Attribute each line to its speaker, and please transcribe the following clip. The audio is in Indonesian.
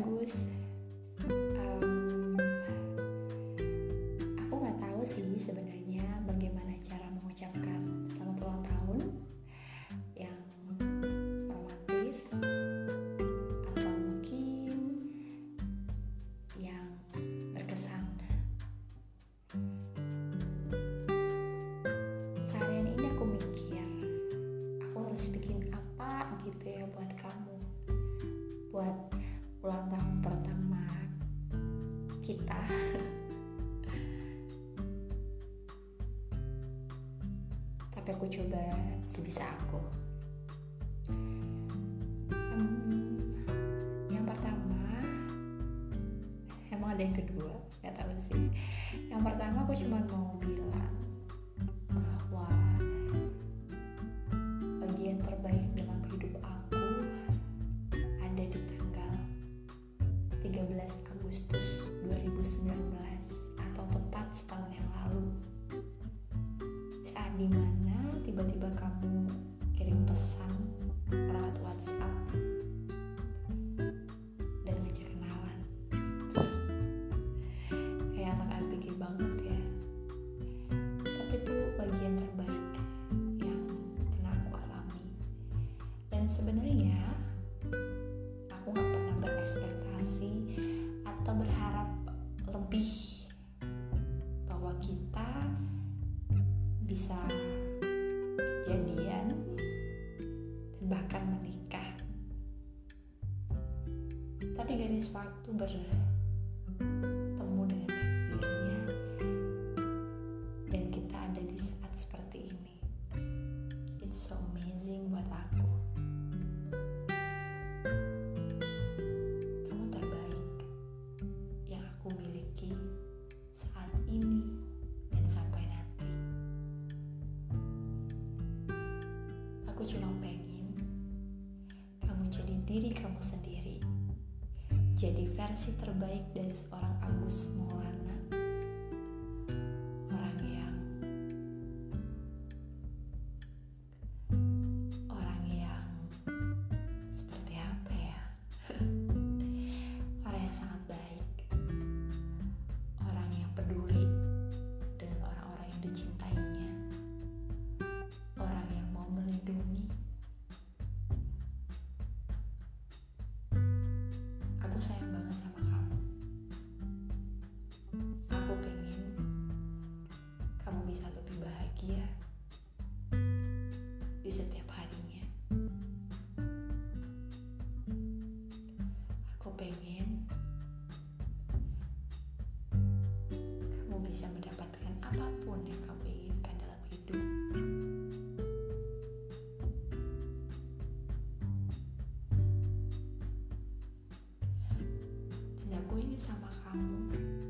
Speaker 1: bagus. Aku nggak tahu sih sebenarnya bagaimana cara mengucapkan selamat ulang tahun yang romantis atau mungkin yang berkesan. Sarian ini aku mikir aku harus bikin apa gitu ya buat kamu? Buat ulang tahun pertama kita. Tapi aku coba sebisa aku. Um, yang pertama emang ada yang kedua? Nggak tahu sih. Yang pertama aku cuma mau bilang Wah. kita bisa jadian dan bahkan menikah. Tapi garis waktu ber diri kamu sendiri. Jadi versi terbaik dari seorang Agus Maulana pengen kamu bisa mendapatkan apa pun yang kamu inginkan dalam hidup. Dan aku ingin sama kamu.